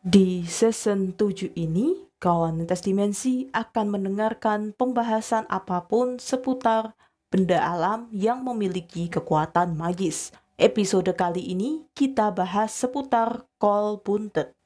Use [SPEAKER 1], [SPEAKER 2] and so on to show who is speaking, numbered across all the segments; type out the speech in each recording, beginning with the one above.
[SPEAKER 1] Di season 7 ini, kawan lintas dimensi akan mendengarkan pembahasan apa pun seputar benda alam yang memiliki kekuatan magis. Episode kali ini kita bahas seputar kol buntet.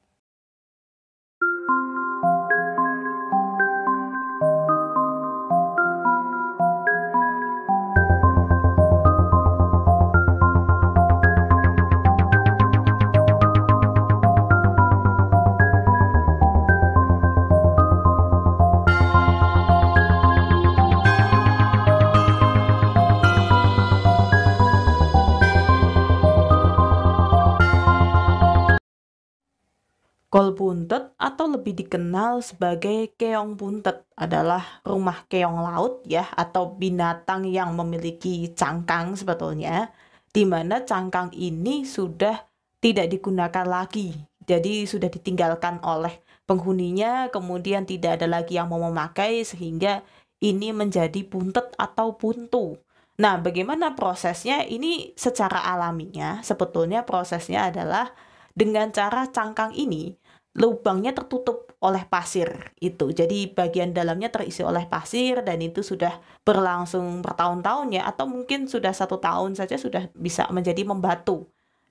[SPEAKER 1] Kol buntet atau lebih dikenal sebagai keong buntet adalah rumah keong laut ya atau binatang yang memiliki cangkang sebetulnya di mana cangkang ini sudah tidak digunakan lagi. Jadi sudah ditinggalkan oleh penghuninya kemudian tidak ada lagi yang mau memakai sehingga ini menjadi buntet atau buntu. Nah, bagaimana prosesnya? Ini secara alaminya sebetulnya prosesnya adalah dengan cara cangkang ini lubangnya tertutup oleh pasir itu. Jadi bagian dalamnya terisi oleh pasir dan itu sudah berlangsung bertahun-tahun ya atau mungkin sudah satu tahun saja sudah bisa menjadi membatu.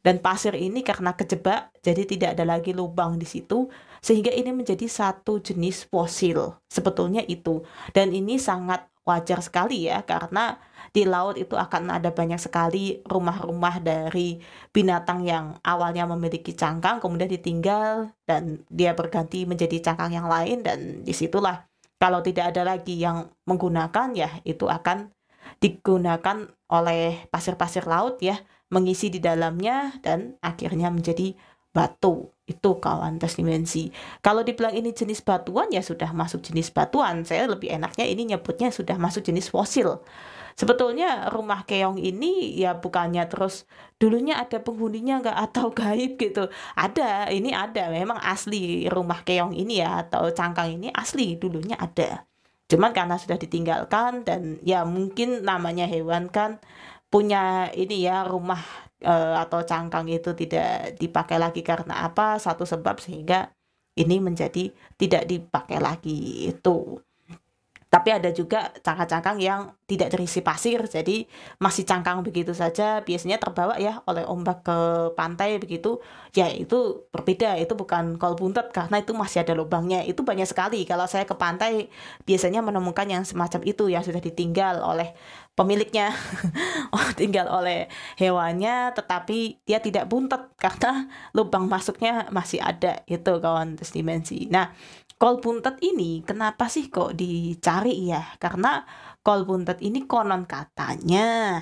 [SPEAKER 1] Dan pasir ini karena kejebak jadi tidak ada lagi lubang di situ sehingga ini menjadi satu jenis fosil. Sebetulnya itu. Dan ini sangat wajar sekali ya karena di laut itu akan ada banyak sekali rumah-rumah dari binatang yang awalnya memiliki cangkang kemudian ditinggal dan dia berganti menjadi cangkang yang lain dan di situlah kalau tidak ada lagi yang menggunakan ya itu akan digunakan oleh pasir-pasir laut ya mengisi di dalamnya dan akhirnya menjadi batu. Itu kawan tes dimensi. Kalau dibilang ini jenis batuan ya sudah masuk jenis batuan. Saya lebih enaknya ini nyebutnya sudah masuk jenis fosil. Sebetulnya rumah keong ini ya bukannya terus dulunya ada penghuninya nggak? Atau gaib gitu? Ada ini ada. Memang asli rumah keong ini ya atau cangkang ini asli dulunya ada cuman karena sudah ditinggalkan dan ya mungkin namanya hewan kan punya ini ya rumah e, atau cangkang itu tidak dipakai lagi karena apa satu sebab sehingga ini menjadi tidak dipakai lagi itu tapi ada juga cangkang-cangkang yang tidak terisi pasir, jadi masih cangkang begitu saja. Biasanya terbawa ya oleh ombak ke pantai begitu. Ya itu berbeda, itu bukan kol buntet karena itu masih ada lubangnya. Itu banyak sekali. Kalau saya ke pantai biasanya menemukan yang semacam itu yang sudah ditinggal oleh pemiliknya, oh, tinggal oleh hewannya, tetapi dia tidak buntet karena lubang masuknya masih ada. Itu kawan dimensi. Nah kol buntet ini kenapa sih kok dicari ya? Karena kol buntet ini konon katanya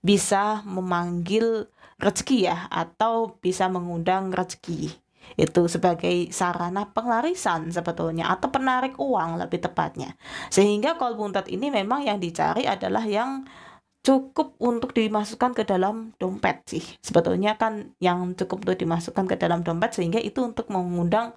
[SPEAKER 1] bisa memanggil rezeki ya atau bisa mengundang rezeki. Itu sebagai sarana penglarisan sebetulnya atau penarik uang lebih tepatnya. Sehingga kol buntet ini memang yang dicari adalah yang cukup untuk dimasukkan ke dalam dompet sih. Sebetulnya kan yang cukup untuk dimasukkan ke dalam dompet sehingga itu untuk mengundang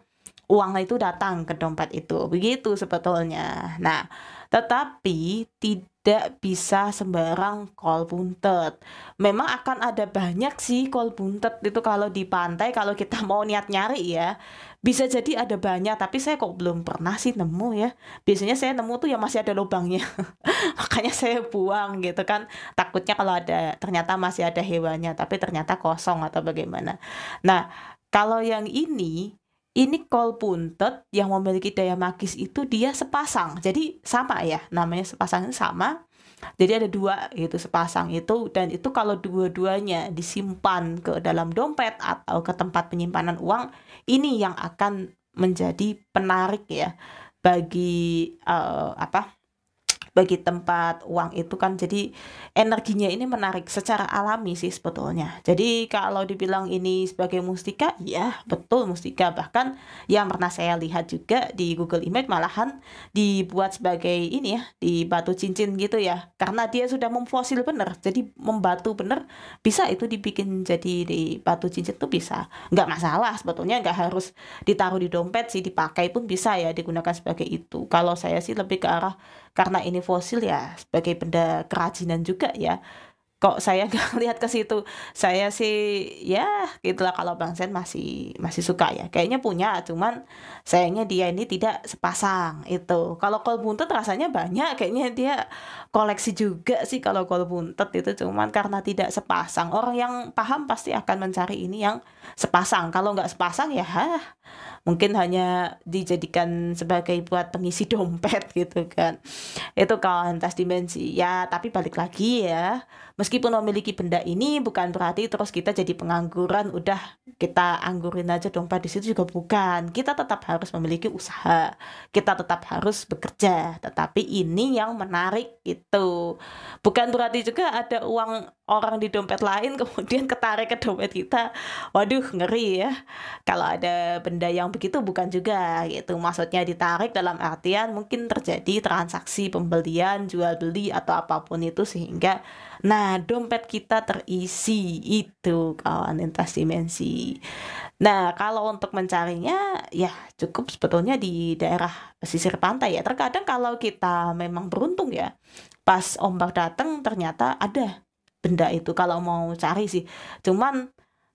[SPEAKER 1] uang itu datang ke dompet itu. Begitu sebetulnya. Nah, tetapi tidak bisa sembarang kol buntet. Memang akan ada banyak sih kol buntet itu kalau di pantai kalau kita mau niat nyari ya. Bisa jadi ada banyak, tapi saya kok belum pernah sih nemu ya. Biasanya saya nemu tuh ya masih ada lubangnya. Makanya saya buang gitu kan. Takutnya kalau ada ternyata masih ada hewannya, tapi ternyata kosong atau bagaimana. Nah, kalau yang ini ini kol buntet yang memiliki daya magis itu dia sepasang. Jadi sama ya, namanya sepasang sama. Jadi ada dua gitu sepasang itu dan itu kalau dua-duanya disimpan ke dalam dompet atau ke tempat penyimpanan uang, ini yang akan menjadi penarik ya bagi uh, apa? Bagi tempat uang itu kan jadi energinya ini menarik secara alami sih sebetulnya. Jadi kalau dibilang ini sebagai mustika, ya betul mustika. Bahkan yang pernah saya lihat juga di Google Image malahan dibuat sebagai ini ya, di batu cincin gitu ya. Karena dia sudah memfosil bener, jadi membatu bener, bisa itu dibikin jadi di batu cincin tuh bisa. Nggak masalah sebetulnya, nggak harus ditaruh di dompet sih, dipakai pun bisa ya digunakan sebagai itu. Kalau saya sih lebih ke arah karena ini fosil ya sebagai benda kerajinan juga ya. Kok saya nggak lihat ke situ? Saya sih ya gitulah kalau Bang Sen masih masih suka ya. Kayaknya punya cuman sayangnya dia ini tidak sepasang itu. Kalau kol buntet rasanya banyak kayaknya dia koleksi juga sih kalau kol buntet itu cuman karena tidak sepasang. Orang yang paham pasti akan mencari ini yang sepasang. Kalau nggak sepasang ya mungkin hanya dijadikan sebagai buat pengisi dompet gitu kan. Itu kawan tas dimensi. Ya tapi balik lagi ya. Meskipun memiliki benda ini bukan berarti terus kita jadi pengangguran udah kita anggurin aja dompet di situ juga bukan. Kita tetap harus memiliki usaha. Kita tetap harus bekerja. Tetapi ini yang menarik itu. Bukan berarti juga ada uang orang di dompet lain kemudian ketarik ke dompet kita. Waduh ngeri ya. Kalau ada benda yang begitu bukan juga gitu. Maksudnya ditarik dalam artian mungkin terjadi transaksi pembelian jual beli atau apa pun itu sehingga nah dompet kita terisi itu kawan lintas dimensi. Nah kalau untuk mencarinya ya cukup sebetulnya di daerah pesisir pantai ya. Terkadang kalau kita memang beruntung ya pas ombak datang ternyata ada benda itu kalau mau cari sih. Cuman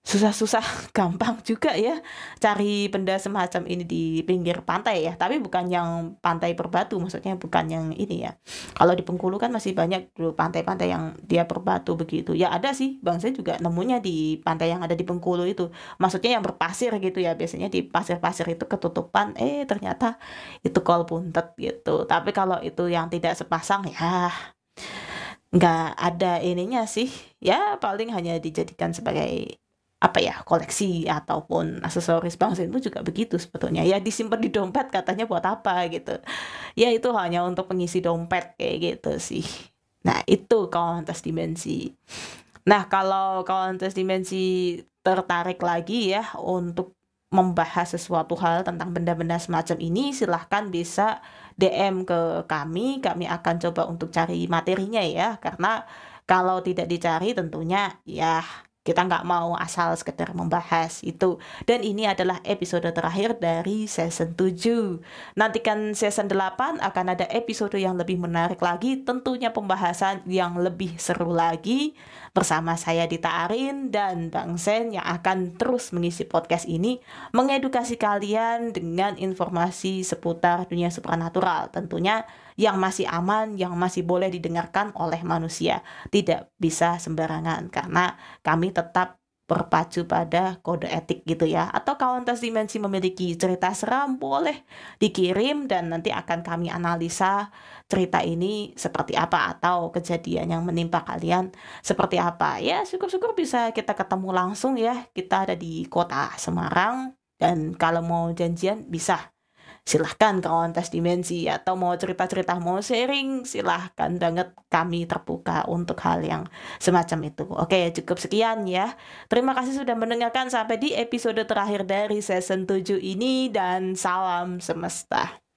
[SPEAKER 1] susah-susah gampang juga ya cari benda semacam ini di pinggir pantai ya. Tapi bukan yang pantai berbatu maksudnya bukan yang ini ya. Kalau di Bengkulu kan masih banyak dulu pantai-pantai yang dia berbatu begitu. Ya ada sih bang saya juga nemunya di pantai yang ada di Bengkulu itu. Maksudnya yang berpasir gitu ya biasanya di pasir-pasir itu ketutupan eh ternyata itu kol puntet gitu. Tapi kalau itu yang tidak sepasang ya nggak ada ininya sih. Ya paling hanya dijadikan sebagai apa ya koleksi ataupun aksesoris bangsa itu juga begitu sebetulnya. Ya disimpan di dompet katanya buat apa gitu. Ya itu hanya untuk pengisi dompet kayak gitu sih. Nah itu kawan tes dimensi. Nah kalau kawan tes dimensi tertarik lagi ya untuk membahas sesuatu hal tentang benda-benda semacam ini silahkan bisa DM ke kami. Kami akan coba untuk cari materinya ya. Karena kalau tidak dicari tentunya ya kita nggak mau asal sekedar membahas itu. Dan ini adalah episode terakhir dari season 7. Nantikan season 8 akan ada episode yang lebih menarik lagi, tentunya pembahasan yang lebih seru lagi bersama saya Dita Arin dan Bang Sen yang akan terus mengisi podcast ini mengedukasi kalian dengan informasi seputar dunia supranatural. Tentunya yang masih aman, yang masih boleh didengarkan oleh manusia. Tidak bisa sembarangan karena kami tetap berpacu pada kode etik gitu ya. Atau kawan tes dimensi memiliki cerita seram boleh dikirim dan nanti akan kami analisa cerita ini seperti apa atau kejadian yang menimpa kalian seperti apa. Ya syukur-syukur bisa kita ketemu langsung ya. Kita ada di kota Semarang dan kalau mau janjian bisa silahkan kawan tes dimensi atau mau cerita-cerita mau sharing silahkan banget kami terbuka untuk hal yang semacam itu. Oke cukup sekian ya. Terima kasih sudah mendengarkan sampai di episode terakhir dari season 7 ini dan salam semesta